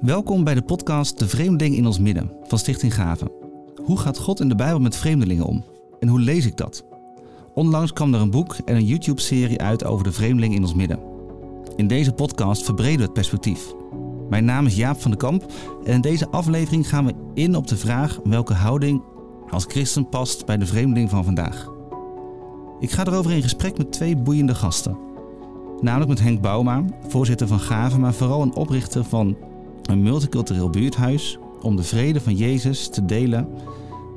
Welkom bij de podcast De Vreemdeling in ons midden van Stichting Gaven. Hoe gaat God in de Bijbel met vreemdelingen om? En hoe lees ik dat? Onlangs kwam er een boek en een YouTube-serie uit over de vreemdeling in ons midden. In deze podcast verbreden we het perspectief. Mijn naam is Jaap van den Kamp en in deze aflevering gaan we in op de vraag welke houding als christen past bij de vreemdeling van vandaag. Ik ga erover in gesprek met twee boeiende gasten. Namelijk met Henk Bouma, voorzitter van Gaven, maar vooral een oprichter van een multicultureel buurthuis om de vrede van Jezus te delen.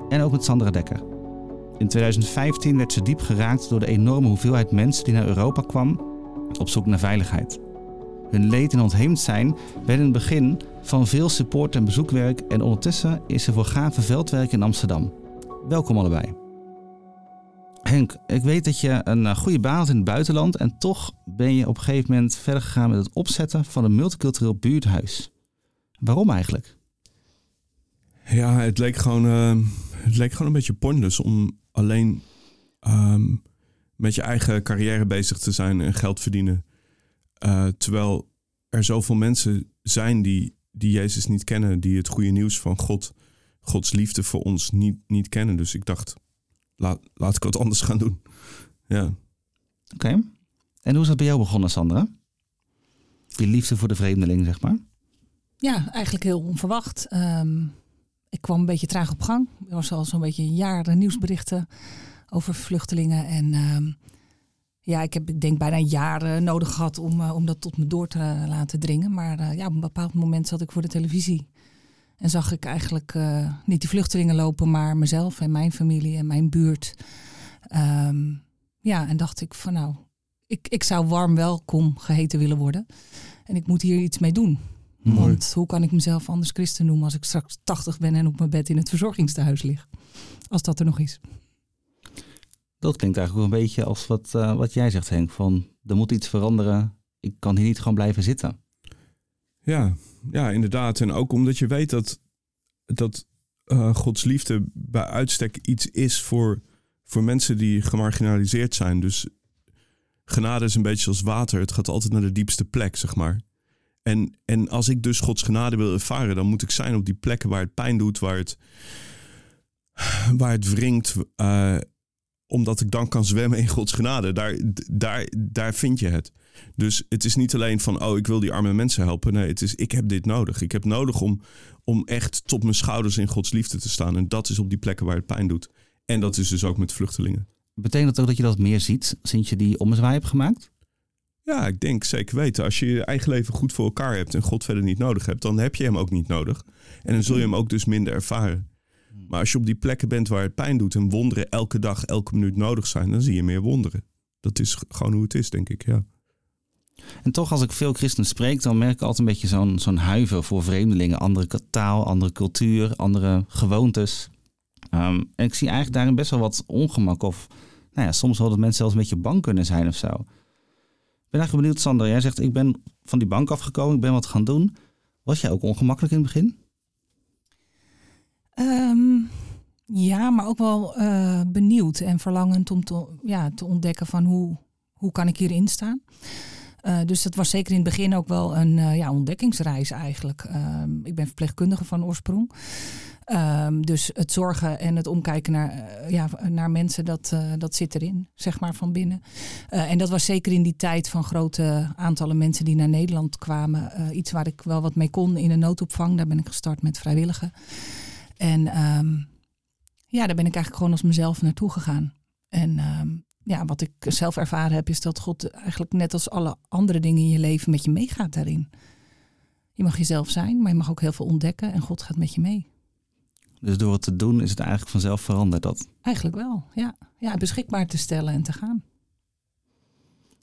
En ook met Sandra Dekker. In 2015 werd ze diep geraakt door de enorme hoeveelheid mensen die naar Europa kwam op zoek naar veiligheid. Hun leed en ontheemd zijn werd in het begin van veel support en bezoekwerk en ondertussen is ze voor gave veldwerk in Amsterdam. Welkom allebei. Henk, ik weet dat je een eh, goede baan had in het buitenland en toch ben je op een gegeven moment verder gegaan met het opzetten van een multicultureel buurthuis. Waarom eigenlijk? Ja, het leek gewoon, uh, het leek gewoon een beetje pointless om alleen um, met je eigen carrière bezig te zijn en geld verdienen. Uh, terwijl er zoveel mensen zijn die, die Jezus niet kennen, die het goede nieuws van God, Gods liefde voor ons niet, niet kennen. Dus ik dacht, laat, laat ik wat anders gaan doen. Ja. Oké. En hoe is dat bij jou begonnen, Sandra? Die liefde voor de vreemdeling, zeg maar. Ja, eigenlijk heel onverwacht. Um, ik kwam een beetje traag op gang. Er was al zo'n beetje een jaar nieuwsberichten over vluchtelingen. En um, ja, ik heb ik denk bijna jaren nodig gehad om, uh, om dat tot me door te laten dringen. Maar uh, ja, op een bepaald moment zat ik voor de televisie. En zag ik eigenlijk uh, niet die vluchtelingen lopen, maar mezelf en mijn familie en mijn buurt. Um, ja, en dacht ik van nou, ik, ik zou warm welkom geheten willen worden. En ik moet hier iets mee doen. Mooi. Want hoe kan ik mezelf anders christen noemen als ik straks 80 ben en op mijn bed in het verzorgingstehuis lig? Als dat er nog is. Dat klinkt eigenlijk wel een beetje als wat, uh, wat jij zegt, Henk. Van er moet iets veranderen. Ik kan hier niet gewoon blijven zitten. Ja, ja, inderdaad. En ook omdat je weet dat, dat uh, Gods liefde bij uitstek iets is voor, voor mensen die gemarginaliseerd zijn. Dus genade is een beetje als water. Het gaat altijd naar de diepste plek, zeg maar. En, en als ik dus Gods genade wil ervaren, dan moet ik zijn op die plekken waar het pijn doet, waar het, waar het wringt. Uh, omdat ik dan kan zwemmen in Gods genade. Daar, daar, daar vind je het. Dus het is niet alleen van, oh, ik wil die arme mensen helpen. Nee, het is, ik heb dit nodig. Ik heb nodig om, om echt tot mijn schouders in Gods liefde te staan. En dat is op die plekken waar het pijn doet. En dat is dus ook met vluchtelingen. Betekent dat ook dat je dat meer ziet sinds je die ommezwaai hebt gemaakt? Ja, ik denk zeker weten. Als je je eigen leven goed voor elkaar hebt en God verder niet nodig hebt, dan heb je hem ook niet nodig. En dan zul je hem ook dus minder ervaren. Maar als je op die plekken bent waar het pijn doet en wonderen elke dag, elke minuut nodig zijn, dan zie je meer wonderen. Dat is gewoon hoe het is, denk ik, ja. En toch, als ik veel christenen spreek, dan merk ik altijd een beetje zo'n zo'n huiver voor vreemdelingen. Andere taal, andere cultuur, andere gewoontes. Um, en ik zie eigenlijk daarin best wel wat ongemak. Of nou ja, soms wel dat mensen zelfs een beetje bang kunnen zijn of zo. Ben eigenlijk benieuwd, Sander. Jij zegt, ik ben van die bank afgekomen, ik ben wat gaan doen. Was jij ook ongemakkelijk in het begin? Um, ja, maar ook wel uh, benieuwd en verlangend om te, ja, te ontdekken van hoe, hoe kan ik hierin staan. Uh, dus dat was zeker in het begin ook wel een uh, ja, ontdekkingsreis eigenlijk. Uh, ik ben verpleegkundige van oorsprong. Um, dus het zorgen en het omkijken naar, ja, naar mensen, dat, dat zit erin, zeg maar, van binnen. en dat was zeker in die tijd van grote aantallen mensen die naar Nederland kwamen. iets waar ik wel wat mee kon in een noodopvang. Daar ben ik gestart met vrijwilligen. En um, ja, daar ben ik eigenlijk gewoon als mezelf naartoe gegaan. En ja, wat ik zelf ervaren heb, is dat God eigenlijk net als alle andere dingen in je leven met je meegaat daarin. Je mag jezelf zijn, maar je mag ook heel veel ontdekken en God gaat met je mee. Dus door het te doen is het eigenlijk vanzelf veranderd dat? Eigenlijk wel, ja. Ja, beschikbaar te stellen en te gaan.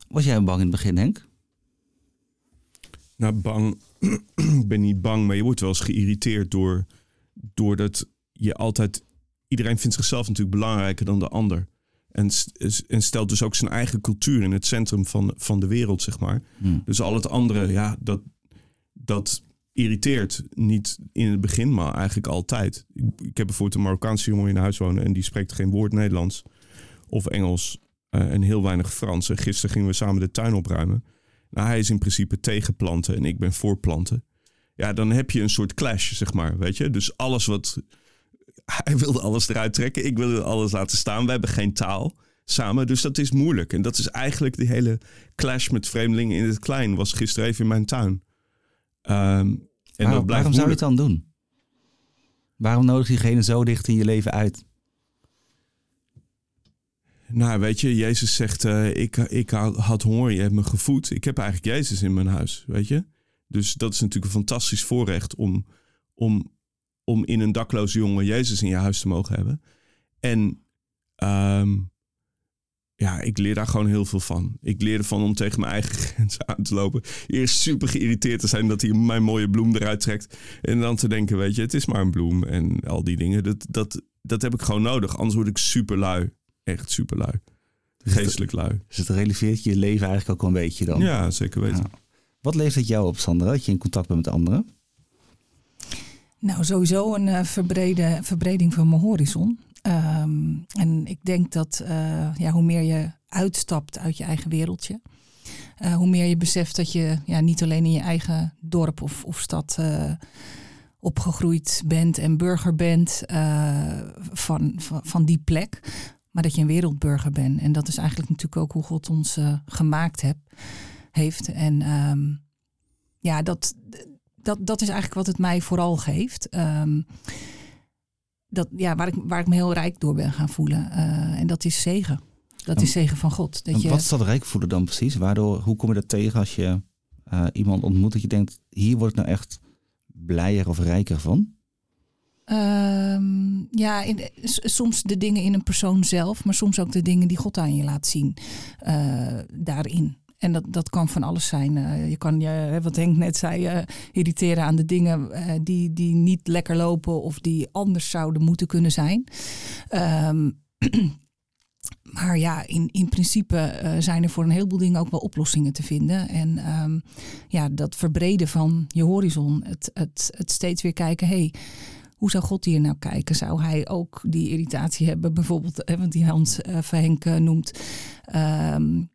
Was jij bang in het begin, Henk? Nou, bang. ik ben niet bang, maar je wordt wel eens geïrriteerd door, doordat je altijd. Iedereen vindt zichzelf natuurlijk belangrijker dan de ander. En, en, stelt dus ook zijn eigen cultuur in het centrum van, van de wereld, zeg maar. Hmm. Dus al het andere, ja, dat, dat irriteert. Niet in het begin, maar eigenlijk altijd. Ik, ik heb bijvoorbeeld een Marokkaanse jongen in huis wonen en die spreekt geen woord Nederlands of Engels uh, en heel weinig Frans. En gisteren gingen we samen de tuin opruimen. Nou, hij is in principe tegen planten en ik ben voor planten. ja, dan heb je een soort clash, zeg maar. Weet je? Dus alles wat. Hij wilde alles eruit trekken, ik wilde alles laten staan. We hebben geen taal samen, dus dat is moeilijk. En dat is eigenlijk die hele clash met vreemdelingen in het klein. Was gisteren even in mijn tuin. Ehm, en waarom, waarom zou je het dan doen? Waarom nodig diegene zo dicht in je leven uit? Nou, weet je, Jezus zegt: uh, ik, ik had honger, je hebt me gevoed. Ik heb eigenlijk Jezus in mijn huis, weet je. Dus dat is natuurlijk een fantastisch voorrecht om, om, om in een dakloze jongen Jezus in je huis te mogen hebben. En um, ja, ik leer daar gewoon heel veel van. Ik leer ervan om tegen mijn eigen grenzen aan te lopen. Eerst super geïrriteerd te zijn dat hij mijn mooie bloem eruit trekt. En dan te denken, weet je, het is maar een bloem en al die dingen. Dat, dat, dat heb ik gewoon nodig. Anders word ik super lui. Echt super lui. Geestelijk lui. Dus het releveert je leven eigenlijk ook wel een beetje dan? Ja, zeker weten. Wat levert het jou op, Sandra, dat je in contact bent met anderen? Nou, sowieso een uh, verbreding van mijn horizon. Ehm, en ik denk dat uh, ja, hoe meer je uitstapt uit je eigen wereldje, uh, hoe meer je beseft dat je ja, niet alleen in je eigen dorp of, of stad opgegroeid bent en burger bent van, van, van, die plek, maar dat je een wereldburger bent. En dat is eigenlijk natuurlijk ook hoe God ons gemaakt heb, heeft. En um, ja, dat, dat, dat is eigenlijk wat het mij vooral geeft. Um, dat, ja, waar, ik, waar ik me heel rijk door ben gaan voelen. Uh, en dat is zegen. Dat is zegen van God. Dat je... Wat is dat rijk voelen dan precies? Waardoor, hoe kom je dat tegen als je uh, iemand ontmoet dat je denkt, hier word ik nou echt blijer of rijker van? Um, ja, in, soms de dingen in een persoon zelf, maar soms ook de dingen die God aan je laat zien uh, daarin. En dat, dat kan van alles zijn. Uh, je kan je, wat Henk net zei, uh, irriteren aan de dingen die, die niet lekker lopen of die anders zouden moeten kunnen zijn. Um, maar ja, in, in principe zijn er voor een heleboel dingen ook wel oplossingen te vinden. En um, ja, dat verbreden van je horizon, het, het, het steeds weer kijken, hey, hoe zou God hier nou kijken? Zou hij ook die irritatie hebben, bijvoorbeeld, want die Hans uh, Verhenk noemt. Um,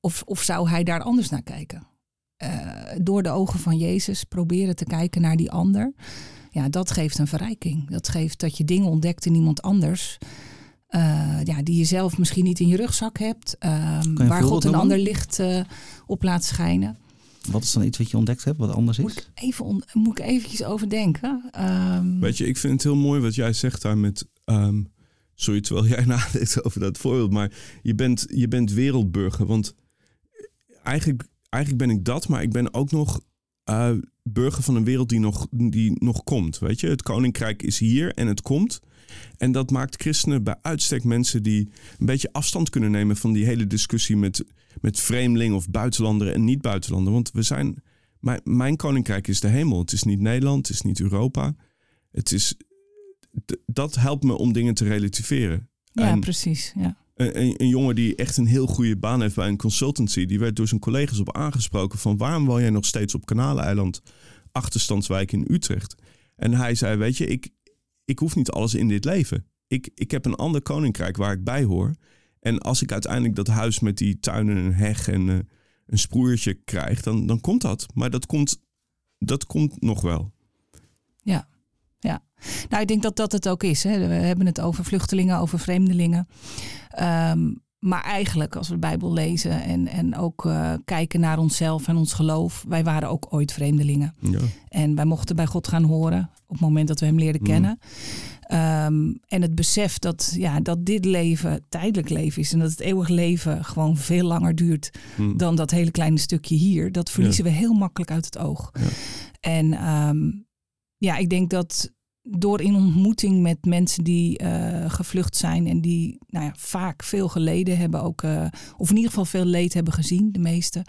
of, of zou hij daar anders naar kijken? Uh, door de ogen van Jezus proberen te kijken naar die ander. Ja, dat geeft een verrijking. Dat geeft dat je dingen ontdekt in iemand anders. Uh, ja, die je zelf misschien niet in je rugzak hebt. Uh, waar God een ander licht uh, op laat schijnen. Wat is dan iets wat je ontdekt hebt, wat anders is? Moet ik, even moet ik eventjes overdenken. Um, Weet je, ik vind het heel mooi wat jij zegt daar met... Um, sorry, terwijl jij nadenkt over dat voorbeeld. Maar je bent, je bent wereldburger. Want eigenlijk, eigenlijk ben ik dat, maar ik ben ook nog uh, burger van een wereld die nog, die nog komt. Weet je, het koninkrijk is hier en het komt. En dat maakt christenen bij uitstek mensen die een beetje afstand kunnen nemen van die hele discussie met, met vreemdeling of buitenlander en niet buitenlander. Want we zijn, mijn, mijn koninkrijk is de hemel. Het is niet Nederland, het is niet Europa. Het is, dat helpt me om dingen te relativeren. Ja, precies. Ja een, jongen die echt een heel goede baan heeft bij een consultancy, die werd door zijn collega's op aangesproken van waarom woon jij nog steeds op Kanaleiland, achterstandswijk in Utrecht? En hij zei, weet je, ik, ik hoef niet alles in dit leven. Ik, ik heb een ander koninkrijk waar ik bij hoor. En als ik uiteindelijk dat huis met die tuinen en heg en uh, een sproeiertje krijg, dan, dan komt dat. Maar dat komt, dat komt nog wel. Ja, ja. Nou, ik denk dat dat het ook is. Hè. We hebben het over vluchtelingen, over vreemdelingen. Um, maar eigenlijk, als we de Bijbel lezen en, en ook uh, kijken naar onszelf en ons geloof, wij waren ook ooit vreemdelingen. Ja. En wij mochten bij God gaan horen op het moment dat we Hem leerden mm. kennen. Um, en het besef dat, ja, dat dit leven tijdelijk leven is en dat het eeuwig leven gewoon veel langer duurt mm. dan dat hele kleine stukje hier, dat verliezen we heel makkelijk uit het oog. Ja. En um, ja, ik denk dat door in ontmoeting met mensen die uh, gevlucht zijn en die nou ja, vaak veel geleden hebben, ook, uh, of in ieder geval veel leed hebben gezien, de meeste,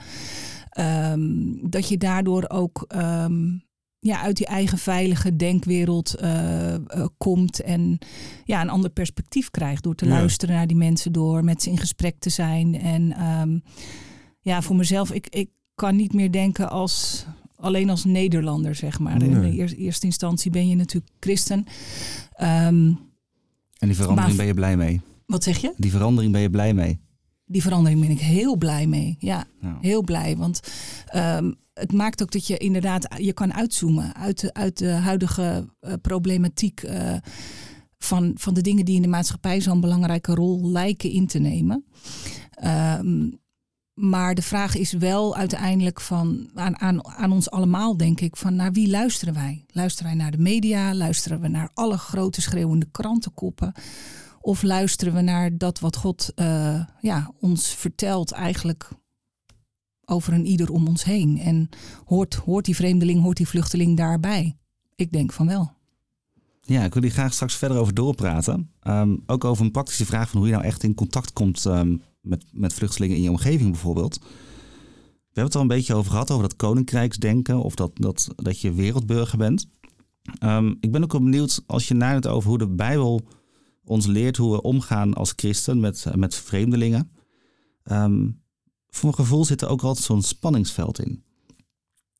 um, dat je daardoor ook um, ja, uit die eigen veilige denkwereld uh, komt en ja, een ander perspectief krijgt door te ja. luisteren naar die mensen, door met ze in gesprek te zijn. En um, ja, voor mezelf, ik, ik kan niet meer denken als alleen als Nederlander, zeg maar. Nee. In de eerste instantie ben je natuurlijk christen. Um, en die verandering ben je blij mee? Wat zeg je? Die verandering ben je blij mee? Die verandering ben ik heel blij mee. Ja, nou. heel blij. Want um, het maakt ook dat je inderdaad je kan uitzoomen uit de, uit de huidige uh, problematiek uh, van, van de dingen die in de maatschappij zo'n belangrijke rol lijken in te nemen. Ehm, maar de vraag is wel uiteindelijk van, aan, aan, aan ons allemaal, denk ik, van naar wie luisteren wij? Luisteren wij naar de media? Luisteren we naar alle grote schreeuwende krantenkoppen? Of luisteren we naar dat wat God uh, ja, ons vertelt eigenlijk over een ieder om ons heen? En hoort, hoort die vreemdeling, hoort die vluchteling daarbij? Ik denk van wel. Ja, ik wil hier graag straks verder over doorpraten. Um, ook over een praktische vraag van hoe je nou echt in contact komt um, met, met vluchtelingen in je omgeving bijvoorbeeld. We hebben het al een beetje over gehad, over dat koninkrijksdenken of dat, dat, dat je wereldburger bent. Um, ik ben ook benieuwd als je nadenkt over hoe de Bijbel ons leert hoe we omgaan als christen met, met vreemdelingen. Um, voor mijn gevoel zit er ook altijd zo'n spanningsveld in.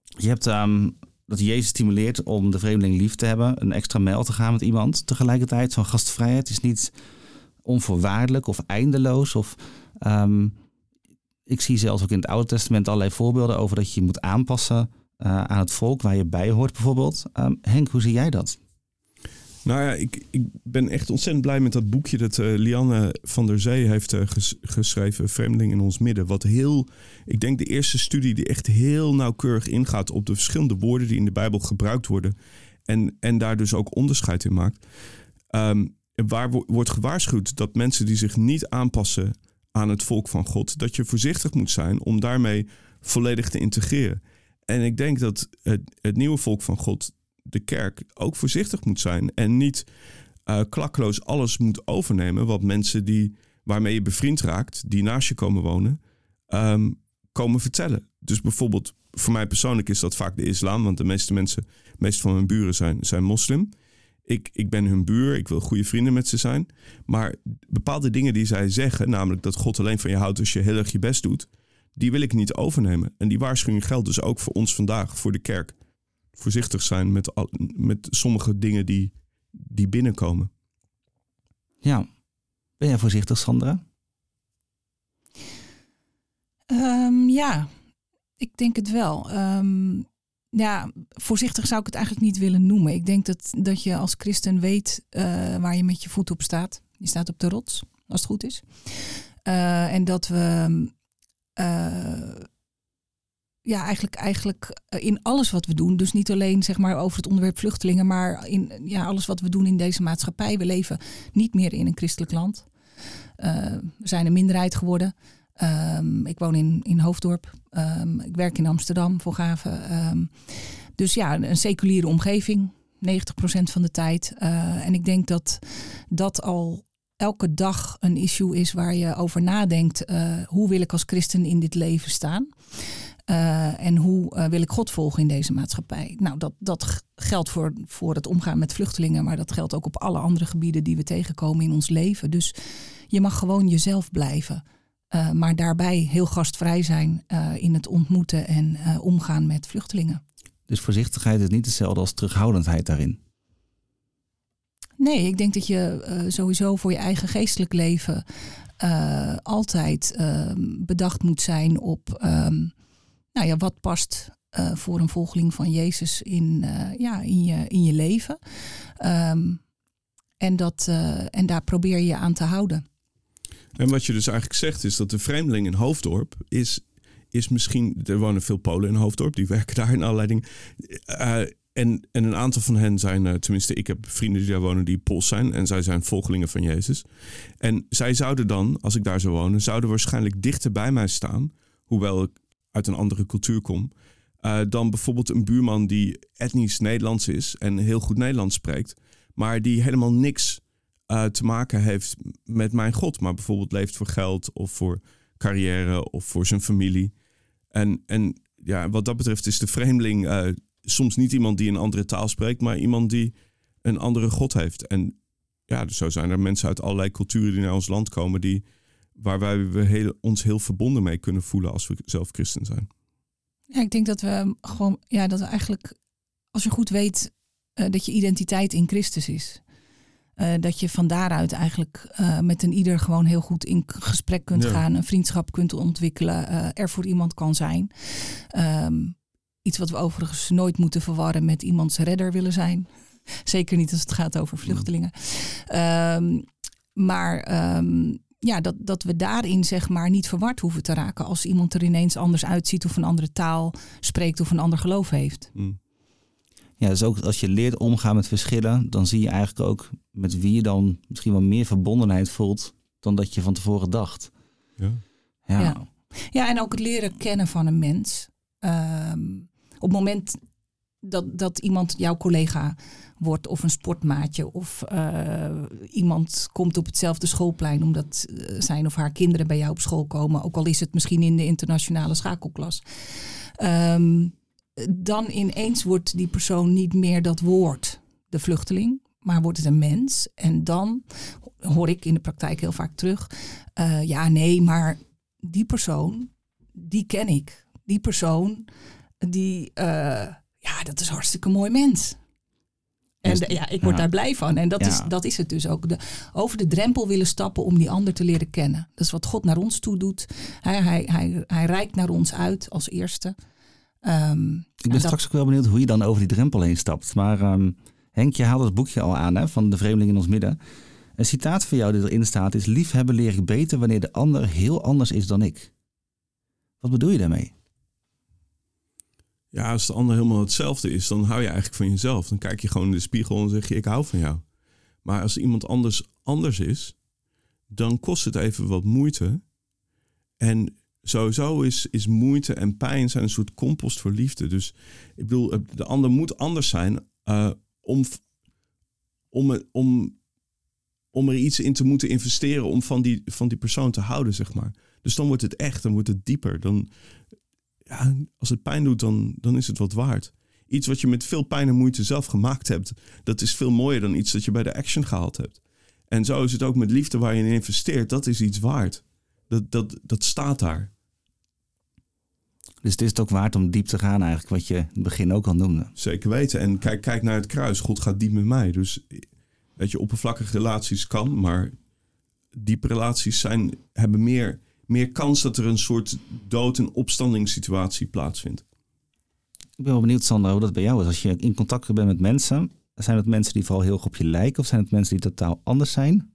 Je hebt um, dat Jezus stimuleert om de vreemdeling lief te hebben, een extra mijl te gaan met iemand. Tegelijkertijd, zo'n gastvrijheid is niet onvoorwaardelijk of eindeloos. Of, um, ik zie zelfs ook in het Oude Testament allerlei voorbeelden over dat je moet aanpassen uh, aan het volk waar je bij hoort, bijvoorbeeld. Um, Henk, hoe zie jij dat? Nou ja, ik, ik ben echt ontzettend blij met dat boekje dat uh, Lianne van der Zee heeft ges geschreven, Vreemdeling in ons midden. Wat heel, ik denk de eerste studie die echt heel nauwkeurig ingaat op de verschillende woorden die in de Bijbel gebruikt worden. En, en daar dus ook onderscheid in maakt. Um, waar wordt gewaarschuwd dat mensen die zich niet aanpassen aan het volk van God, dat je voorzichtig moet zijn om daarmee volledig te integreren. En ik denk dat het, het nieuwe volk van God de kerk ook voorzichtig moet zijn en niet uh, klakloos alles moet overnemen wat mensen die, waarmee je bevriend raakt, die naast je komen wonen, um, komen vertellen. Dus bijvoorbeeld, voor mij persoonlijk is dat vaak de islam, want de meeste mensen, de meeste van mijn buren zijn, zijn moslim. Ik, ik ben hun buur, ik wil goede vrienden met ze zijn. Maar bepaalde dingen die zij zeggen, namelijk dat God alleen van je houdt als je heel erg je best doet, die wil ik niet overnemen. En die waarschuwing geldt dus ook voor ons vandaag, voor de kerk voorzichtig zijn met, al, met sommige dingen die, die binnenkomen. Ja. Ben jij voorzichtig, Sandra? Um, ja, ik denk het wel. Um, ja, voorzichtig zou ik het eigenlijk niet willen noemen. Ik denk dat, dat je als christen weet uh, waar je met je voet op staat. Je staat op de rots, als het goed is. Uh, en dat we uh, ja, eigenlijk, eigenlijk eh, in alles wat we doen. Dus niet alleen zeg maar, over het onderwerp vluchtelingen, maar in ja, alles wat we doen in deze maatschappij. We leven niet meer in een christelijk land. We zijn een minderheid geworden. Um, ik woon in, in Hoofddorp. Um, ik werk in Amsterdam voor Gaven. Um, dus ja, een, seculiere omgeving. 90% van de tijd. Uh, en ik denk dat dat al elke dag een issue is waar je over nadenkt. Uh, hoe wil ik als christen in dit leven staan? Uh, en hoe wil ik God volgen in deze maatschappij? Nou, dat, dat geldt voor, voor het omgaan met vluchtelingen, maar dat geldt ook op alle andere gebieden die we tegenkomen in ons leven. Dus je mag gewoon jezelf blijven, uh, maar daarbij heel gastvrij zijn in het ontmoeten en omgaan met vluchtelingen. Dus voorzichtigheid is niet hetzelfde als terughoudendheid daarin? Nee, ik denk dat je sowieso voor je eigen geestelijk leven altijd ehm, bedacht moet zijn op. Um, nou ja, wat past voor een volgeling van Jezus in, ja, in, je, in je leven. Um, en, dat, en daar probeer je aan te houden. En wat je dus eigenlijk zegt is dat de vreemdeling in Hoofddorp is, is misschien... Er wonen veel Polen in Hoofddorp, die werken daar in allerlei dingen. en, en een aantal van hen zijn, tenminste ik heb vrienden die daar wonen die Pools zijn. En zij zijn volgelingen van Jezus. En zij zouden dan, als ik daar zou wonen, zouden waarschijnlijk dichter bij mij staan. Hoewel ik uit een andere cultuur kom. Uh, dan bijvoorbeeld een buurman die etnisch Nederlands is en heel goed Nederlands spreekt, maar die helemaal niks uh, te maken heeft met mijn God, maar bijvoorbeeld leeft voor geld of voor carrière of voor zijn familie. En, en ja, wat dat betreft is de vreemdeling uh, soms niet iemand die een andere taal spreekt, maar iemand die een andere God heeft. En ja, dus zo zijn er mensen uit allerlei culturen die naar ons land komen die waar wij we heel, ons heel verbonden mee kunnen voelen als we zelf christen zijn. Ja, ik denk dat we gewoon, ja, dat we eigenlijk, als je goed weet uh, dat je identiteit in Christus is. Uh, dat je van daaruit eigenlijk uh, met een ieder gewoon heel goed in gesprek kunt ja. gaan, een vriendschap kunt ontwikkelen, er voor iemand kan zijn. Um, iets wat we overigens nooit moeten verwarren met iemands redder willen zijn. Zeker niet als het gaat over vluchtelingen. Ehm, maar ehm, ja, dat, dat we daarin zeg maar niet verward hoeven te raken als iemand er ineens anders uitziet of een andere taal spreekt of een ander geloof heeft. Mm. Ja, dus ook als je leert omgaan met verschillen, dan zie je eigenlijk ook met wie je dan misschien wel meer verbondenheid voelt dan dat je van tevoren dacht. Ja. Ja. Ja. Ja, en ook het leren kennen van een mens. Ehm, op het moment dat, dat iemand jouw collega wordt of een sportmaatje of eh, iemand komt op hetzelfde schoolplein omdat eh, zijn of haar kinderen bij jou op school komen, ook al is het misschien in de internationale schakelklas. Ehm, dan ineens wordt die persoon niet meer dat woord, de vluchteling, maar wordt het een mens. En dan hoor ik in de praktijk heel vaak terug, eh, ja nee, maar die persoon, die ken ik. Die persoon, die, eh, ja, dat is een hartstikke mooi mens. En Dus- de- ja, ik word ja. daar blij van. En dat, Ja. is, dat is het dus ook. De, over de drempel willen stappen om die ander te leren kennen. Dat is wat God naar ons toe doet. Hij, hij, hij, hij reikt naar ons uit als eerste. Ehm, Ik en ben dat- straks ook wel benieuwd hoe je dan over die drempel heen stapt. Maar ehm, Henk, je haalde het boekje al aan hè, van De Vreemdeling in ons midden. Een citaat van jou die erin staat is... Liefhebben leer ik beter wanneer de ander heel anders is dan ik. Wat bedoel je daarmee? Ja, als de ander helemaal hetzelfde is, dan hou je eigenlijk van jezelf. Dan kijk je gewoon in de spiegel en zeg je, ik hou van jou. Maar als iemand anders anders is, dan kost het even wat moeite. En sowieso is, is moeite en pijn zijn een soort compost voor liefde. Dus ik bedoel, de ander moet anders zijn eh, om, om, om, om er iets in te moeten investeren om van die, van die persoon te houden, zeg maar. Dus dan wordt het echt, dan wordt het dieper. Dan, ja, als het pijn doet, dan, dan is het wat waard. Iets wat je met veel pijn en moeite zelf gemaakt hebt, dat is veel mooier dan iets dat je bij de action gehaald hebt. En zo is het ook met liefde waar je in investeert, dat is iets waard. Dat, dat, dat staat daar. Dus het is het ook waard om diep te gaan eigenlijk, wat je in het begin ook al noemde. Zeker weten. En kijk, kijk naar het kruis. God gaat diep met mij. Dus weet je, oppervlakkige relaties kan, maar diepe relaties zijn, hebben meer, meer kans dat er een soort dood- en opstandingssituatie plaatsvindt. Ik ben wel benieuwd, Sandra, hoe dat bij jou is. Als je in contact bent met mensen, zijn het mensen die vooral heel erg op je lijken of zijn het mensen die totaal anders zijn?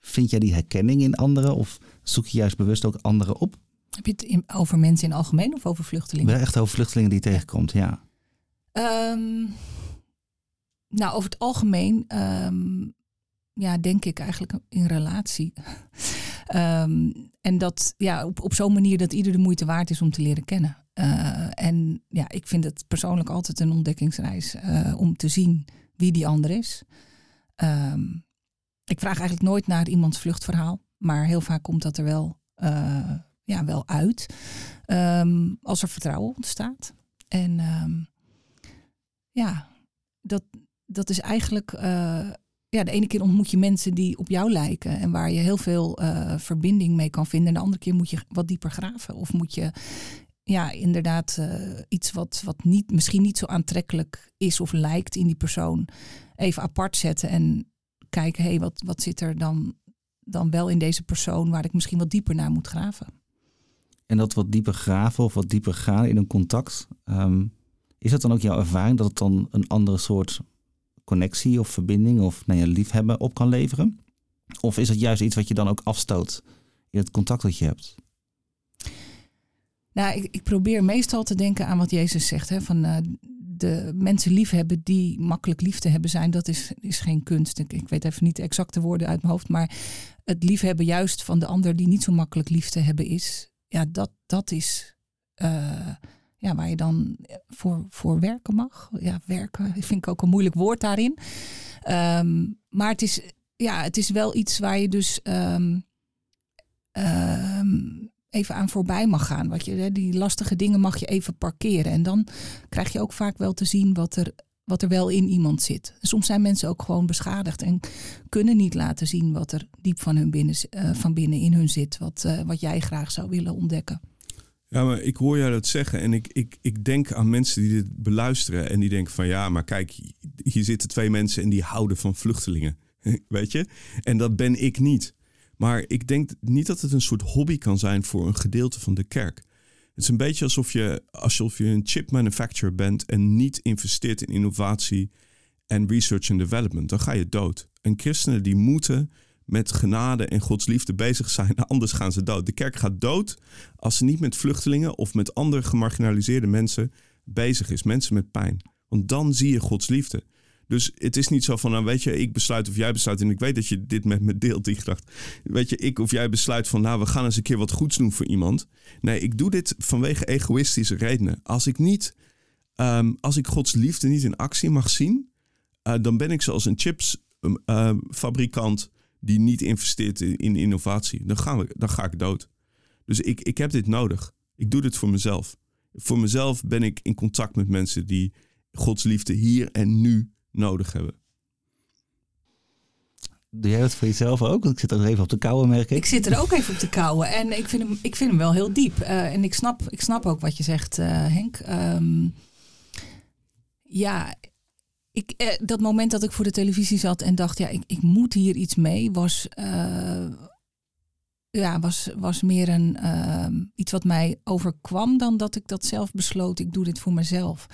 Vind jij die herkenning in anderen of zoek je juist bewust ook anderen op? Heb je het in- over mensen in het algemeen of over vluchtelingen? Wel echt over vluchtelingen die je tegenkomt, ja. Ehm, nou, over het algemeen, ehm, ja, denk ik eigenlijk in relatie. Ehm, en dat, ja, op, op zo'n manier dat ieder de moeite waard is om te leren kennen. Eh, en ja, ik vind het persoonlijk altijd een ontdekkingsreis eh, om te zien wie die ander is. Ik vraag eigenlijk nooit naar iemands vluchtverhaal, maar heel vaak komt dat er wel, eh, ja, wel uit. Ehm, als er vertrouwen ontstaat. En ehm, ja, dat, dat is eigenlijk. eh, ja, de ene keer ontmoet je mensen die op jou lijken en waar je heel veel eh, verbinding mee kan vinden. En de andere keer moet je wat dieper graven. Of moet je ja, inderdaad eh, iets wat, wat niet, misschien niet zo aantrekkelijk is of lijkt in die persoon even apart zetten en kijken, hé, hey, wat, wat zit er dan, dan wel in deze persoon waar ik misschien wat dieper naar moet graven. En dat wat dieper graven of wat dieper gaan in een contact, ehm, is dat dan ook jouw ervaring dat het dan een andere soort connectie of verbinding of nou ja, liefhebben op kan leveren? Of is het juist iets wat je dan ook afstoot in het contact dat je hebt? Nou, ik, ik probeer meestal te denken aan wat Jezus zegt. Hè, van eh, de mensen liefhebben die makkelijk lief te hebben zijn, dat is, is geen kunst. Ik, ik weet even niet de exacte woorden uit mijn hoofd. Maar het liefhebben juist van de ander die niet zo makkelijk lief te hebben is. Ja, dat, dat is eh, ja, waar je dan voor, voor werken mag. Ja, werken vind ik ook een moeilijk woord daarin. Ehm, maar het is, ja, het is wel iets waar je dus ehm, ehm, even aan voorbij mag gaan. Wat je, die lastige dingen mag je even parkeren. En dan krijg je ook vaak wel te zien wat er, wat er wel in iemand zit. Soms zijn mensen ook gewoon beschadigd en kunnen niet laten zien wat er diep van, hun binnen, eh, van binnen in hun zit. Wat, eh, wat jij graag zou willen ontdekken. Ja, maar ik hoor jou dat zeggen en ik, ik, ik denk aan mensen die dit beluisteren en die denken van ja, maar kijk, hier zitten twee mensen en die houden van vluchtelingen, weet je? En dat ben ik niet. Maar ik denk niet dat het een soort hobby kan zijn voor een gedeelte van de kerk. Het is een beetje alsof je, alsof je een chip manufacturer bent en niet investeert in innovatie en research and development. Dan ga je dood. En christenen die moeten met genade en Gods liefde bezig zijn, anders gaan ze dood. De kerk gaat dood als ze niet met vluchtelingen of met andere gemarginaliseerde mensen bezig is. Mensen met pijn. Want dan zie je Gods liefde. Dus het is niet zo van, nou weet je, ik besluit of jij besluit. En ik weet dat je dit met me deelt, die gedachte. Weet je, ik of jij besluit van, nou we gaan eens een keer wat goeds doen voor iemand. Nee, ik doe dit vanwege egoïstische redenen. Als ik niet, ehm, als ik Gods liefde niet in actie mag zien, uh, dan ben ik zoals een chipsfabrikant ehm, uh, die niet investeert in, in, innovatie. Dan, gaan we, dan ga ik dood. Dus ik, ik heb dit nodig. Ik doe dit voor mezelf. Voor mezelf ben ik in contact met mensen die Gods liefde hier en nu nodig hebben. Doe jij dat voor jezelf ook? Ik zit er even op te kouwen, merk ik. Ik zit er ook even op te kouwen. En ik vind hem, ik vind hem wel heel diep. Uh, en ik snap, ik snap ook wat je zegt, uh, Henk. Um, ja, ik, uh, dat moment dat ik voor de televisie zat en dacht, ja, ik, ik moet hier iets mee, was, ja, was, was meer een, ehm, iets wat mij overkwam dan dat ik dat zelf besloot. Ik doe dit voor mezelf.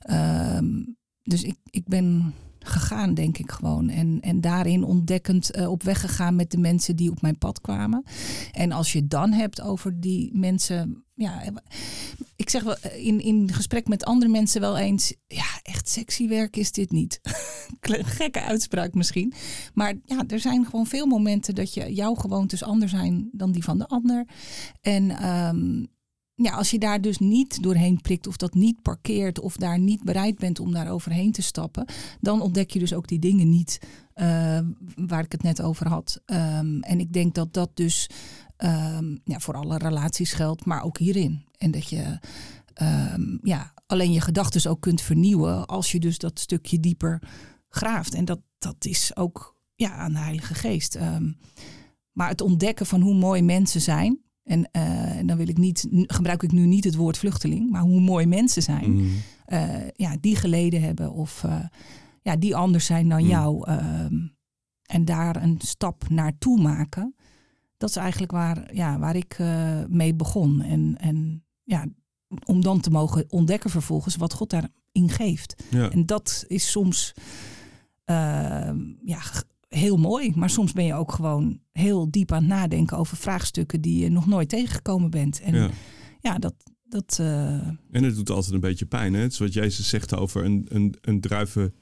Ehm, dus ik, ik ben gegaan, denk ik gewoon. En, en daarin ontdekkend uh, op weg gegaan met de mensen die op mijn pad kwamen. En als je dan hebt over die mensen. Ja, ik zeg wel in, in gesprek met andere mensen wel eens. Ja, echt sexy werk is dit niet. Gekke uitspraak misschien. Maar ja, er zijn gewoon veel momenten dat je jouw gewoontes anders zijn dan die van de ander. En um, ja, als je daar dus niet doorheen prikt of dat niet parkeert of daar niet bereid bent om daar overheen te stappen, dan ontdek je dus ook die dingen niet uh, waar ik het net over had. Um, en ik denk dat dat dus um, ja, voor alle relaties geldt, maar ook hierin. En dat je um, ja, alleen je gedachten ook kunt vernieuwen als je dus dat stukje dieper graaft. En dat, dat is ook ja, aan de Heilige Geest. maar het ontdekken van hoe mooi mensen zijn, en uh, dan wil ik niet, gebruik ik nu niet het woord vluchteling, maar hoe mooi mensen zijn. Mm. Uh, ja, die geleden hebben of uh, ja, die anders zijn dan mm. jou. Ehm, en daar een stap naartoe maken. Dat is eigenlijk waar, ja, waar ik mee begon. En, en ja, om dan te mogen ontdekken vervolgens wat God daarin geeft. Ja. En dat is soms ehm, ja, heel mooi. Maar soms ben je ook gewoon heel diep aan het nadenken over vraagstukken die je nog nooit tegengekomen bent. En ja, ja dat. dat uh... En het doet altijd een beetje pijn. Hè? Het is wat Jezus zegt over een, een, een druiven.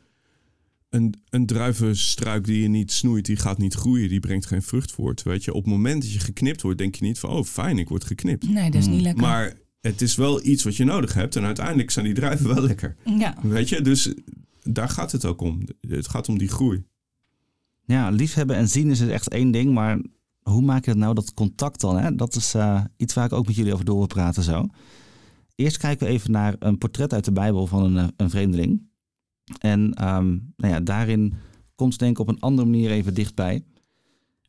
Een, een druivenstruik die je niet snoeit, die gaat niet groeien, die brengt geen vrucht voort. Weet je, op het moment dat je geknipt wordt, denk je niet van, oh fijn, ik word geknipt. Nee, dat is niet hmm. lekker. Maar het is wel iets wat je nodig hebt en uiteindelijk zijn die druiven wel lekker. Ja. Weet je, dus daar gaat het ook om. Het gaat om die groei. Ja, liefhebben en zien is echt één ding, maar hoe maak je het nou dat contact dan? Hè? Dat is uh, iets waar ik ook met jullie over door wil praten zo. Eerst kijken we even naar een portret uit de Bijbel van een, eh, een vreemdeling. En um, nou ja, daarin komt denk ik op een andere manier even dichtbij.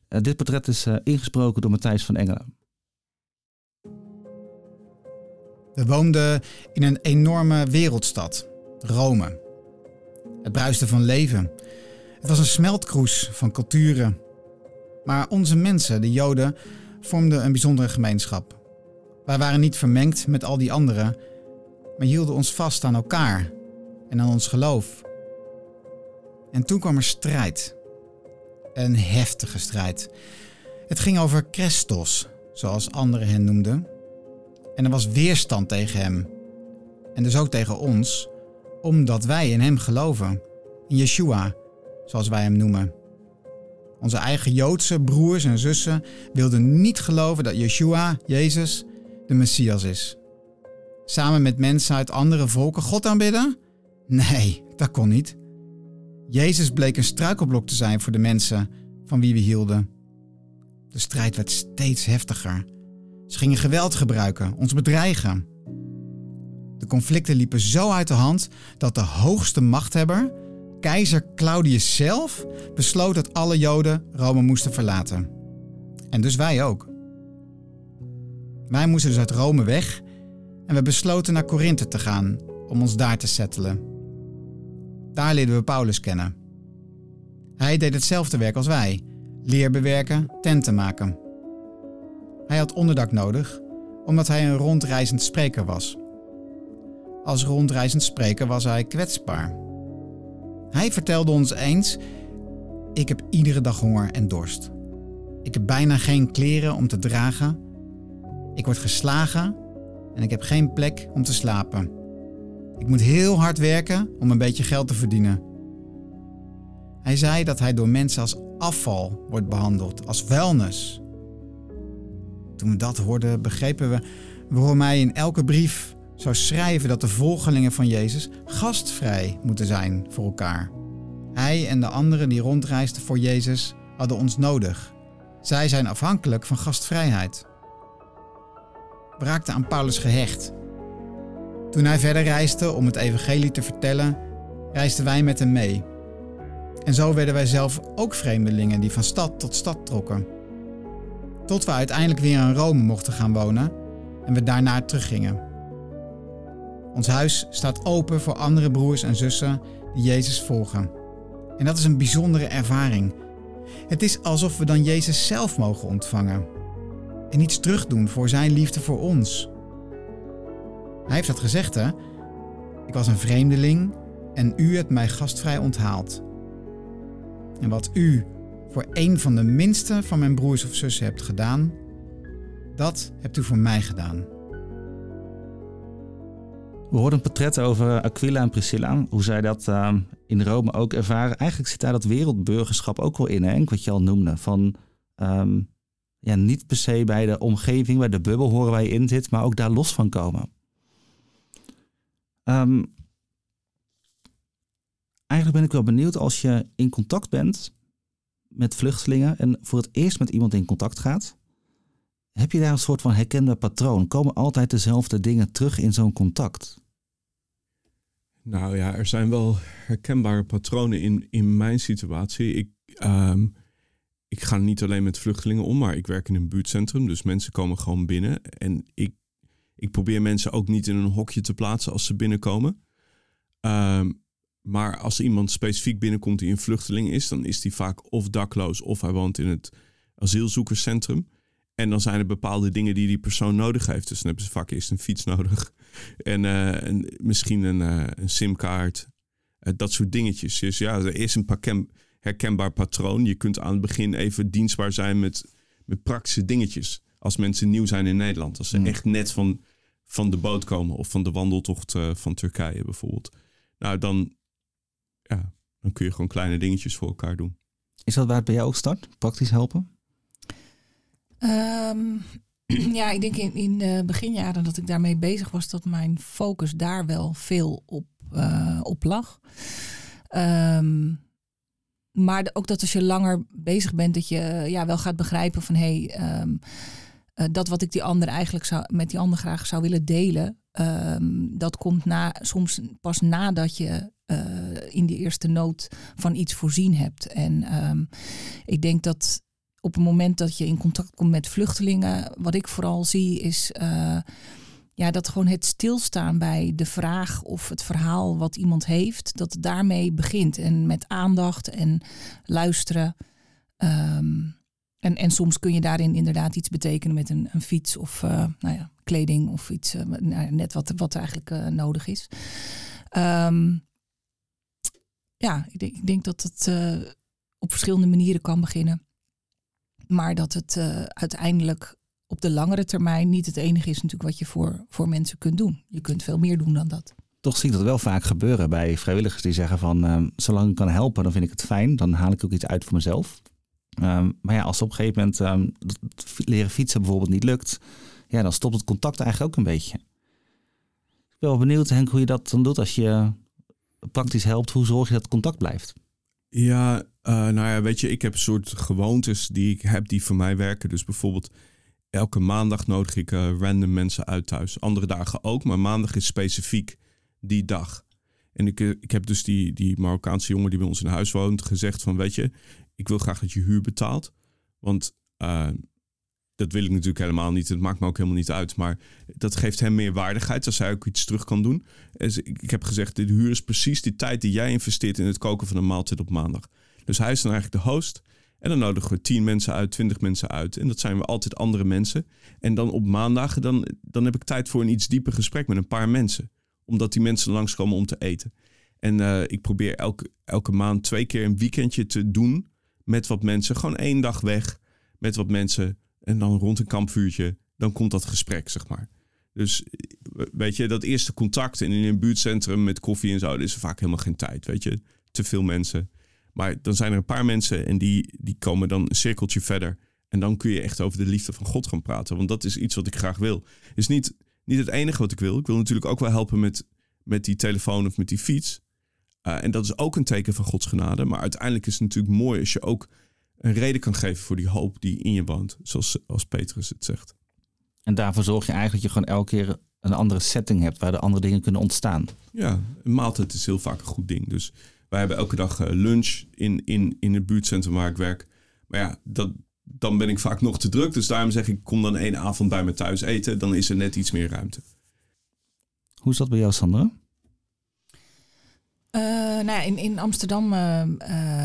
Uh, dit portret is ingesproken door Matthijs van Engelen. We woonden in een enorme wereldstad, Rome. Het bruiste van leven. Het was een smeltkroes van culturen. Maar onze mensen, de Joden, vormden een bijzondere gemeenschap. Wij waren niet vermengd met al die anderen, maar hielden ons vast aan elkaar en aan ons geloof. En toen kwam er strijd. Een heftige strijd. Het ging over Christos, zoals anderen hen noemden. En er was weerstand tegen hem. En dus ook tegen ons, omdat wij in hem geloven. In Yeshua, zoals wij hem noemen. Onze eigen Joodse broers en zussen wilden niet geloven dat Yeshua, Jezus, de Messias is. Samen met mensen uit andere volken God aanbidden? Nee, dat kon niet. Jezus bleek een struikelblok te zijn voor de mensen van wie we hielden. De strijd werd steeds heftiger. Ze gingen geweld gebruiken, ons bedreigen. De conflicten liepen zo uit de hand dat de hoogste machthebber Keizer Claudius zelf besloot dat alle Joden Rome moesten verlaten. En dus wij ook. Wij moesten dus uit Rome weg en we besloten naar Korinthe te gaan om ons daar te settelen. Daar leerden we Paulus kennen. Hij deed hetzelfde werk als wij: leer bewerken, tenten maken. Hij had onderdak nodig omdat hij een rondreizend spreker was. Als rondreizend spreker was hij kwetsbaar. Hij vertelde ons eens: Ik heb iedere dag honger en dorst. Ik heb bijna geen kleren om te dragen. Ik word geslagen en ik heb geen plek om te slapen. Ik moet heel hard werken om een beetje geld te verdienen. Hij zei dat hij door mensen als afval wordt behandeld, als vuilnis. Toen we dat hoorden, begrepen we waarom hij in elke brief zou schrijven dat de volgelingen van Jezus gastvrij moeten zijn voor elkaar. Hij en de anderen die rondreisden voor Jezus hadden ons nodig. Zij zijn afhankelijk van gastvrijheid. We raakten aan Paulus gehecht. Toen hij verder reisde om het evangelie te vertellen, reisden wij met hem mee. En zo werden wij zelf ook vreemdelingen die van stad tot stad trokken. Tot we uiteindelijk weer in Rome mochten gaan wonen en we daarna teruggingen. Ons huis staat open voor andere broers en zussen die Jezus volgen. En dat is een bijzondere ervaring. Het is alsof we dan Jezus zelf mogen ontvangen en iets terugdoen voor Zijn liefde voor ons. Hij heeft dat gezegd, hè? Ik was een vreemdeling en u hebt mij gastvrij onthaald. En wat u voor een van de minste van mijn broers of zussen hebt gedaan, dat hebt u voor mij gedaan. We hoorden een portret over Aquila en Priscilla, hoe zij dat uh, in Rome ook ervaren. Eigenlijk zit daar dat wereldburgerschap ook wel in, hè? wat je al noemde. Van um, ja, niet per se bij de omgeving, bij de bubbel horen waar je in zit, maar ook daar los van komen. Um, eigenlijk ben ik wel benieuwd als je in contact bent met vluchtelingen en voor het eerst met iemand in contact gaat. Heb je daar een soort van herkende patroon? Komen altijd dezelfde dingen terug in zo'n contact? Nou ja, er zijn wel herkenbare patronen in, in mijn situatie. Ik, um, ik ga niet alleen met vluchtelingen om, maar ik werk in een buurtcentrum. Dus mensen komen gewoon binnen. En ik, ik probeer mensen ook niet in een hokje te plaatsen als ze binnenkomen. Um, maar als iemand specifiek binnenkomt die een vluchteling is, dan is die vaak of dakloos of hij woont in het asielzoekerscentrum. En dan zijn er bepaalde dingen die die persoon nodig heeft. Dus dan hebben ze vaak eerst een fiets nodig. En, uh, misschien een, uh, een simkaart. Uh, dat soort dingetjes. Dus ja, er is een herkenbaar patroon. Je kunt aan het begin even dienstbaar zijn met, met praktische dingetjes. Als mensen nieuw zijn in Nederland. Als ze mm. echt net van, van de boot komen. Of van de wandeltocht van Turkije bijvoorbeeld. Nou, dan, ja, dan kun je gewoon kleine dingetjes voor elkaar doen. Is dat waar het bij jou ook start? Praktisch helpen? Um, ja, ik denk in, in de beginjaren dat ik daarmee bezig was, dat mijn focus daar wel veel op, uh, op lag. Um, maar ook dat als je langer bezig bent, dat je ja, wel gaat begrijpen van hé, hey, uh, dat wat ik die ander eigenlijk zou, met die ander graag zou willen delen, dat komt na, soms pas nadat je in de eerste nood van iets voorzien hebt. En ik denk dat op het moment dat je in contact komt met vluchtelingen, wat ik vooral zie is uh, ja, dat gewoon het stilstaan bij de vraag of het verhaal wat iemand heeft, dat daarmee begint. En met aandacht en luisteren. Um, en, en soms kun je daarin inderdaad iets betekenen met een, een fiets of uh, nou ja, kleding of iets, uh, nou, net wat, wat eigenlijk nodig is. Um, ja, ik denk, ik denk dat het op verschillende manieren kan beginnen. Maar dat het uh, uiteindelijk op de langere termijn niet het enige is natuurlijk wat je voor, voor mensen kunt doen. Je kunt veel meer doen dan dat. Toch zie ik dat wel vaak gebeuren bij vrijwilligers die zeggen van uh, zolang ik kan helpen, dan vind ik het fijn. Dan haal ik ook iets uit voor mezelf. Um, maar ja, als op een gegeven moment um, leren fietsen bijvoorbeeld niet lukt, ja, dan stopt het contact eigenlijk ook een beetje. Ik ben wel benieuwd, Henk, hoe je dat dan doet als je praktisch helpt, hoe zorg je dat contact blijft? Ja, uh, nou ja, weet je, ik heb een soort gewoontes die ik heb die voor mij werken. Dus bijvoorbeeld elke maandag nodig ik uh, random mensen uit thuis. Andere dagen ook, maar maandag is specifiek die dag. En ik, uh, ik heb dus die, die Marokkaanse jongen die bij ons in huis woont gezegd van, weet je, ik wil graag dat je huur betaalt. Want dat wil ik natuurlijk helemaal niet. Het maakt me ook helemaal niet uit. Maar dat geeft hem meer waardigheid als hij ook iets terug kan doen. Dus ik heb gezegd, de huur is precies die tijd die jij investeert in het koken van een maaltijd op maandag. Dus hij is dan eigenlijk de host. En dan nodigen we tien mensen uit, twintig mensen uit. En dat zijn we altijd andere mensen. En dan op maandag, dan, dan heb ik tijd voor een iets dieper gesprek met een paar mensen. Omdat die mensen langskomen om te eten. En uh, ik probeer elke, elke maand twee keer een weekendje te doen met wat mensen. Gewoon één dag weg met wat mensen. En dan rond een kampvuurtje, dan komt dat gesprek, zeg maar. Dus weet je, dat eerste contact in een buurtcentrum met koffie en zo, is er vaak helemaal geen tijd, weet je. Te veel mensen. Maar dan zijn er een paar mensen en die, die komen dan een cirkeltje verder. En dan kun je echt over de liefde van God gaan praten. Want dat is iets wat ik graag wil. Is niet, niet het enige wat ik wil. Ik wil natuurlijk ook wel helpen met, met die telefoon of met die fiets. Uh, en dat is ook een teken van Gods genade. Maar uiteindelijk is het natuurlijk mooi als je ook een reden kan geven voor die hoop die in je woont. Zoals als Petrus het zegt. En daarvoor zorg je eigenlijk dat je gewoon elke keer een andere setting hebt waar de andere dingen kunnen ontstaan. Ja, een maaltijd is heel vaak een goed ding. Dus wij hebben elke dag eh, lunch in, in, in het buurtcentrum waar ik werk. Maar ja, dat, dan ben ik vaak nog te druk. Dus daarom zeg ik, kom dan één avond bij me thuis eten. Dan is er net iets meer ruimte. Hoe is dat bij jou, Sandra? Uh, nou in, in Amsterdam uh,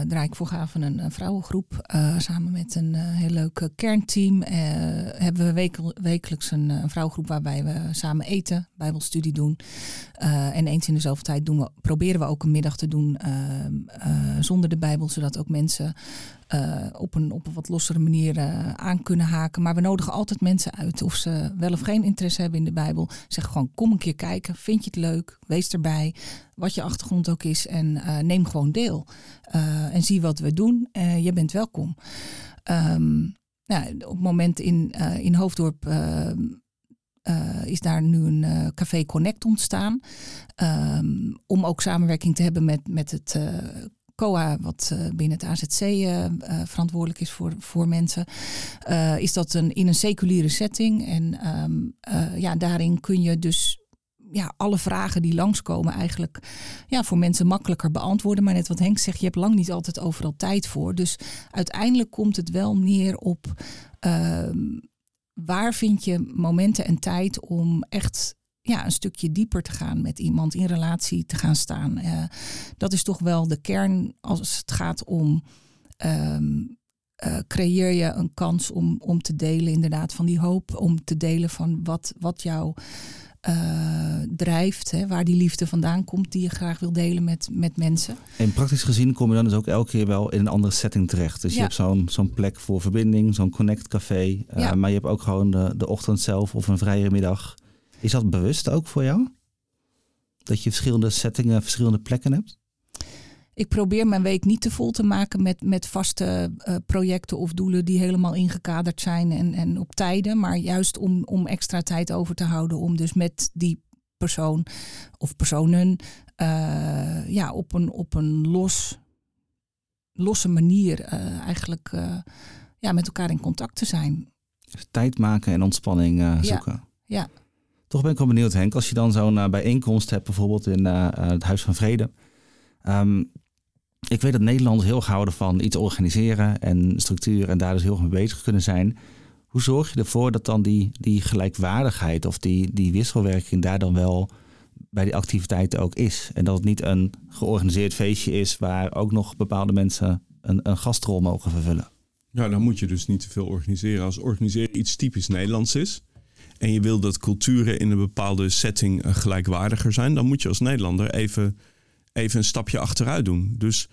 draai ik voor Gaven een, vrouwengroep. samen met een heel leuk kernteam hebben we wekel, wekelijks een, vrouwengroep waarbij we samen eten, bijbelstudie doen. en eens in de zoveel tijd doen we, proberen we ook een middag te doen zonder de bijbel, zodat ook mensen uh, op, een, op een wat lossere manier uh, aan kunnen haken. Maar we nodigen altijd mensen uit of ze wel of geen interesse hebben in de Bijbel. Zeg gewoon kom een keer kijken, vind je het leuk, wees erbij, wat je achtergrond ook is en uh, neem gewoon deel. en zie wat we doen, je bent welkom. Um, nou, op het moment in, in Hoofddorp is daar nu een Café Connect ontstaan. Um, om ook samenwerking te hebben met, met het COA, wat uh, binnen het AZC uh, uh, verantwoordelijk is voor, voor mensen, is dat een, in een seculiere setting. En um, ja, daarin kun je dus ja, alle vragen die langskomen eigenlijk ja, voor mensen makkelijker beantwoorden. Maar net wat Henk zegt, je hebt lang niet altijd overal tijd voor. Dus uiteindelijk komt het wel neer op ehm, waar vind je momenten en tijd om echt ja, een stukje dieper te gaan met iemand, in relatie te gaan staan. Uh, dat is toch wel de kern als het gaat om. Um, uh, creëer je een kans om, om te delen, inderdaad, van die hoop. Om te delen van wat, wat jou uh, drijft. Hè, waar die liefde vandaan komt die je graag wil delen met, met mensen. En praktisch gezien kom je dan dus ook elke keer wel in een andere setting terecht. Dus je hebt zo'n zo'n plek voor verbinding, zo'n connect café. Ja. Maar je hebt ook gewoon de, de ochtend zelf of een vrije middag. Is dat bewust ook voor jou? Dat je verschillende settingen, verschillende plekken hebt? Ik probeer mijn week niet te vol te maken met, met vaste uh, projecten of doelen die helemaal ingekaderd zijn en, en op tijden. Maar juist om, om extra tijd over te houden om dus met die persoon of personen uh, ja, op een, op een los, losse manier uh, eigenlijk ja, met elkaar in contact te zijn. Dus tijd maken en ontspanning zoeken. Ja, ja. Toch ben ik wel benieuwd, Henk, als je dan zo'n uh, bijeenkomst hebt, bijvoorbeeld in uh, het Huis van Vrede. Um, ik weet dat Nederlanders heel houden van iets organiseren en structuur en daar dus heel erg mee bezig kunnen zijn. Hoe zorg je ervoor dat dan die, die gelijkwaardigheid of die, die wisselwerking daar dan wel bij die activiteiten ook is? En dat het niet een georganiseerd feestje is waar ook nog bepaalde mensen een, een gastrol mogen vervullen? Ja, dan moet je dus niet te veel organiseren. Als organiseren iets typisch Nederlands is, en je wil dat culturen in een bepaalde setting eh, gelijkwaardiger zijn, dan moet je als Nederlander even, even een stapje achteruit doen. Dus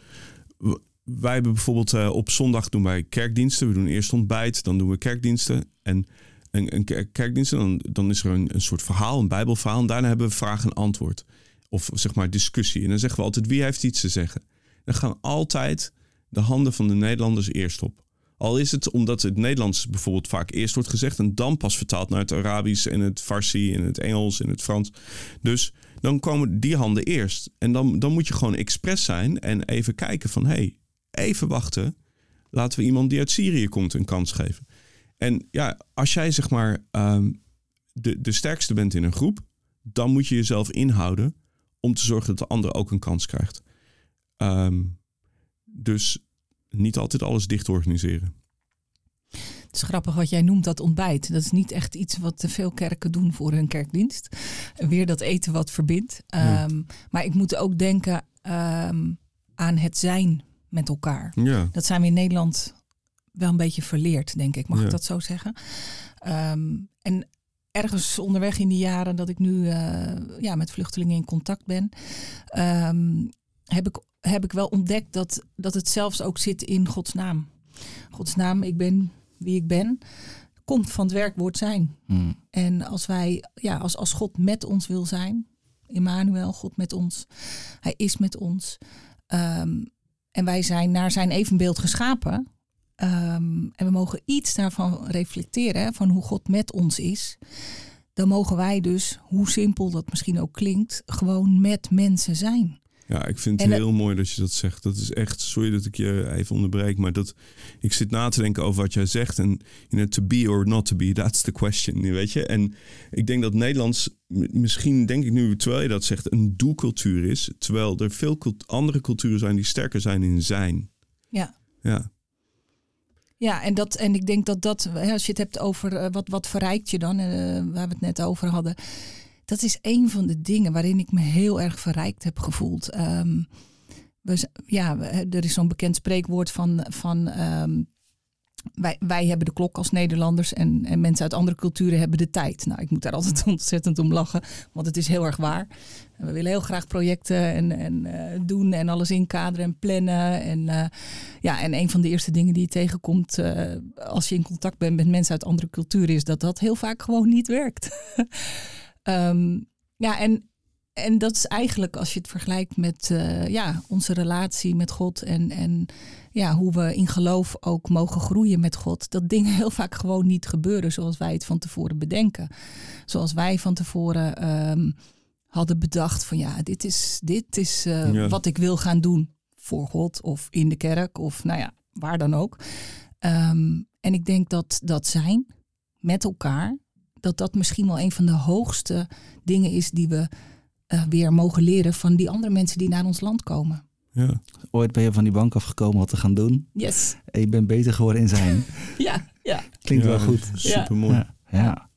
wij hebben bijvoorbeeld uh, op zondag doen wij kerkdiensten. We doen eerst ontbijt, dan doen we kerkdiensten. En een, een dan, dan is er een, een soort verhaal, een bijbelverhaal. En daarna hebben we vraag en antwoord. Of zeg maar discussie. En dan zeggen we altijd, wie heeft iets te zeggen? Dan gaan altijd de handen van de Nederlanders eerst op. Al is het omdat het Nederlands bijvoorbeeld vaak eerst wordt gezegd en dan pas vertaald naar het Arabisch en het Farsi en het Engels en het Frans. Dus dan komen die handen eerst. En dan, dan moet je gewoon expres zijn en even kijken van hé, hey, even wachten. Laten we iemand die uit Syrië komt een kans geven. En ja, als jij zeg maar um, de, de sterkste bent in een groep, dan moet je jezelf inhouden om te zorgen dat de ander ook een kans krijgt. Um, dus niet altijd alles dicht organiseren. Het is grappig wat jij noemt, dat ontbijt. Dat is niet echt iets wat te veel kerken doen voor hun kerkdienst. Weer dat eten wat verbindt. Um, maar ik moet ook denken um, aan het zijn met elkaar. Ja. Dat zijn we in Nederland wel een beetje verleerd, denk ik. Mag Ja. ik dat zo zeggen? Ehm, en ergens onderweg in die jaren dat ik nu eh, ja, met vluchtelingen in contact ben, ehm, heb, ik, heb ik wel ontdekt dat, dat het zelfs ook zit in Gods naam. Gods naam, ik ben wie ik ben, komt van het werkwoord zijn. Hmm. En als wij, ja, als, als God met ons wil zijn, Emmanuel, God met ons, Hij is met ons. ehm, en wij zijn naar zijn evenbeeld geschapen. ehm, en we mogen iets daarvan reflecteren, hè, van hoe God met ons is. Dan mogen wij dus, hoe simpel dat misschien ook klinkt, gewoon met mensen zijn. Ja, ik vind En het het- heel mooi dat je dat zegt. Dat is echt, sorry dat ik je even onderbreek, maar dat ik zit na te denken over wat jij zegt. En you know, to be or not to be, that's the question, weet je. En ik denk dat Nederlands, misschien denk ik nu, terwijl je dat zegt, een doelcultuur is. Terwijl er veel cult- andere culturen zijn die sterker zijn in zijn. Ja. Ja, Ja, en, dat, en ik denk dat dat, als je het hebt over eh, wat, wat verrijkt je dan, eh, waar we het net over hadden. Dat is een van de dingen waarin ik me heel erg verrijkt heb gevoeld. Ehm, ja, er is zo'n bekend spreekwoord van, van ehm, wij, wij hebben de klok als Nederlanders en, en mensen uit andere culturen hebben de tijd. Nou, ik moet daar altijd ontzettend om lachen, want het is heel erg waar. We willen heel graag projecten en, en eh, doen en alles inkaderen en plannen. En, eh, ja, en een van de eerste dingen die je tegenkomt eh, als je in contact bent met mensen uit andere culturen, is dat dat heel vaak gewoon niet werkt. Ehm, ja, en, en dat is eigenlijk als je het vergelijkt met eh, ja, onze relatie met God en, en ja, hoe we in geloof ook mogen groeien met God, dat dingen heel vaak gewoon niet gebeuren zoals wij het van tevoren bedenken. Zoals wij van tevoren ehm, hadden bedacht van ja, dit is, dit is eh, Ja. wat ik wil gaan doen voor God of in de kerk of nou ja, waar dan ook. Ehm, en ik denk dat dat zijn met elkaar, dat dat misschien wel een van de hoogste dingen is die we eh, weer mogen leren van die andere mensen die naar ons land komen. ja. Ooit ben je van die bank afgekomen wat te gaan doen. Yes. En je bent beter geworden in zijn. Ja, ja. Klinkt Ja, wel goed. Super mooi. Ja. ja.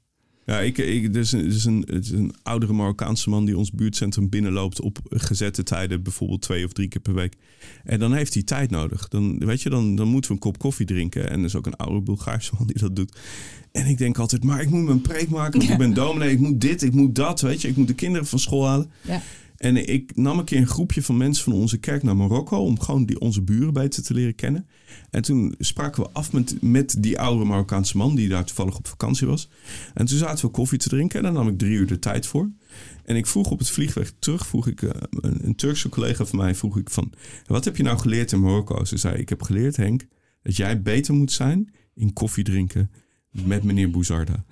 Ja, ik, ik, er is, een, er is een, het is een oudere Marokkaanse man die ons buurtcentrum binnenloopt op gezette tijden, bijvoorbeeld twee of drie keer per week. En dan heeft hij tijd nodig. Dan, weet je, dan, dan moeten we een kop koffie drinken. En er is ook een oude Bulgaarse man die dat doet. En ik denk altijd, maar ik moet mijn preek maken, want Ja. ik ben dominee, ik moet dit, ik moet dat, weet je. Ik moet de kinderen van school halen. Ja. En ik nam een keer een groepje van mensen van onze kerk naar Marokko om gewoon die, onze buren beter te leren kennen. En toen spraken we af met, met die oude Marokkaanse man die daar toevallig op vakantie was. En toen zaten we koffie te drinken en daar nam ik drie uur de tijd voor. En ik vroeg op het vliegweg terug, vroeg ik, eh, een, een Turkse collega van mij, vroeg ik van, wat heb je nou geleerd in Marokko? Ze zei, ik heb geleerd Henk, dat jij beter moet zijn in koffie drinken met meneer Bouzarda.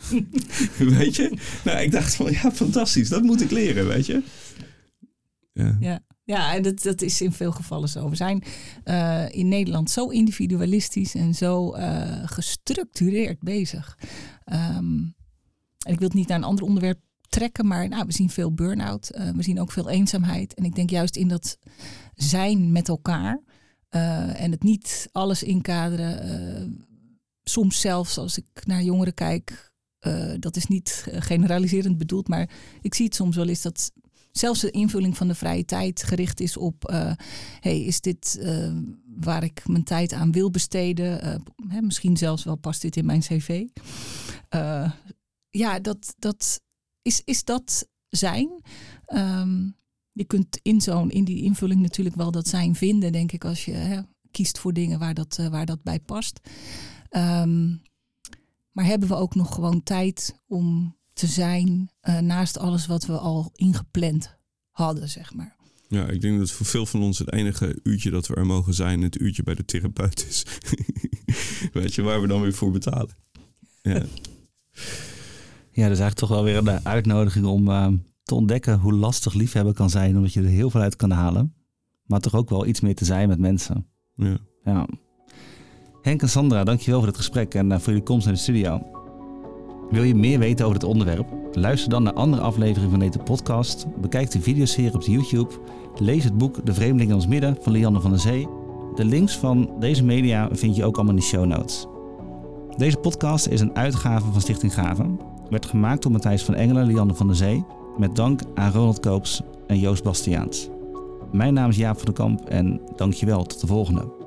weet je? Nou, ik dacht van, ja, fantastisch, dat moet ik leren, weet je? Ja. Ja, ja en dat, dat is in veel gevallen zo. We zijn eh, in Nederland zo individualistisch en zo eh, gestructureerd bezig. Ehm, en ik wil het niet naar een ander onderwerp trekken, maar nou, we zien veel burn-out. eh, we zien ook veel eenzaamheid. En ik denk juist in dat zijn met elkaar en het niet alles inkaderen. soms zelfs als ik naar jongeren kijk, eh, dat is niet generaliserend bedoeld, maar ik zie het soms wel eens dat zelfs de invulling van de vrije tijd gericht is op: eh, hey, is dit eh, waar ik mijn tijd aan wil besteden? Eh, hè, misschien zelfs wel past dit in mijn cv. Ja, dat, dat is, is dat zijn. Ehm, je kunt in zo'n in die invulling natuurlijk wel dat zijn vinden, denk ik, als je hè, kiest voor dingen waar dat, waar dat bij past. Ehm, maar hebben we ook nog gewoon tijd om te zijn eh, naast alles wat we al ingepland hadden, zeg maar. Ja, ik denk dat voor veel van ons het enige uurtje dat we er mogen zijn, het uurtje bij de therapeut is. Weet je, waar we dan weer voor betalen. Ja, Ja, dus eigenlijk toch wel weer een uitnodiging om eh, te ontdekken hoe lastig liefhebben kan zijn. Omdat je er heel veel uit kan halen. Maar toch ook wel iets meer te zijn met mensen. ja. Ja. Henk en Sandra, dankjewel voor dit gesprek en eh, voor jullie komst naar de studio. Wil je meer weten over dit onderwerp? Luister dan naar andere afleveringen van deze podcast. Bekijk de videoserie op YouTube. Lees het boek De Vreemdeling in ons midden van Lianne van der Zee. De links van deze media vind je ook allemaal in de show notes. Deze podcast is een uitgave van Stichting Gaven. Werd gemaakt door Matthijs van Engelen en Lianne van der Zee. Met dank aan Ronald Koops en Joost Bastiaans. Mijn naam is Jaap van der Kamp en dankjewel tot de volgende.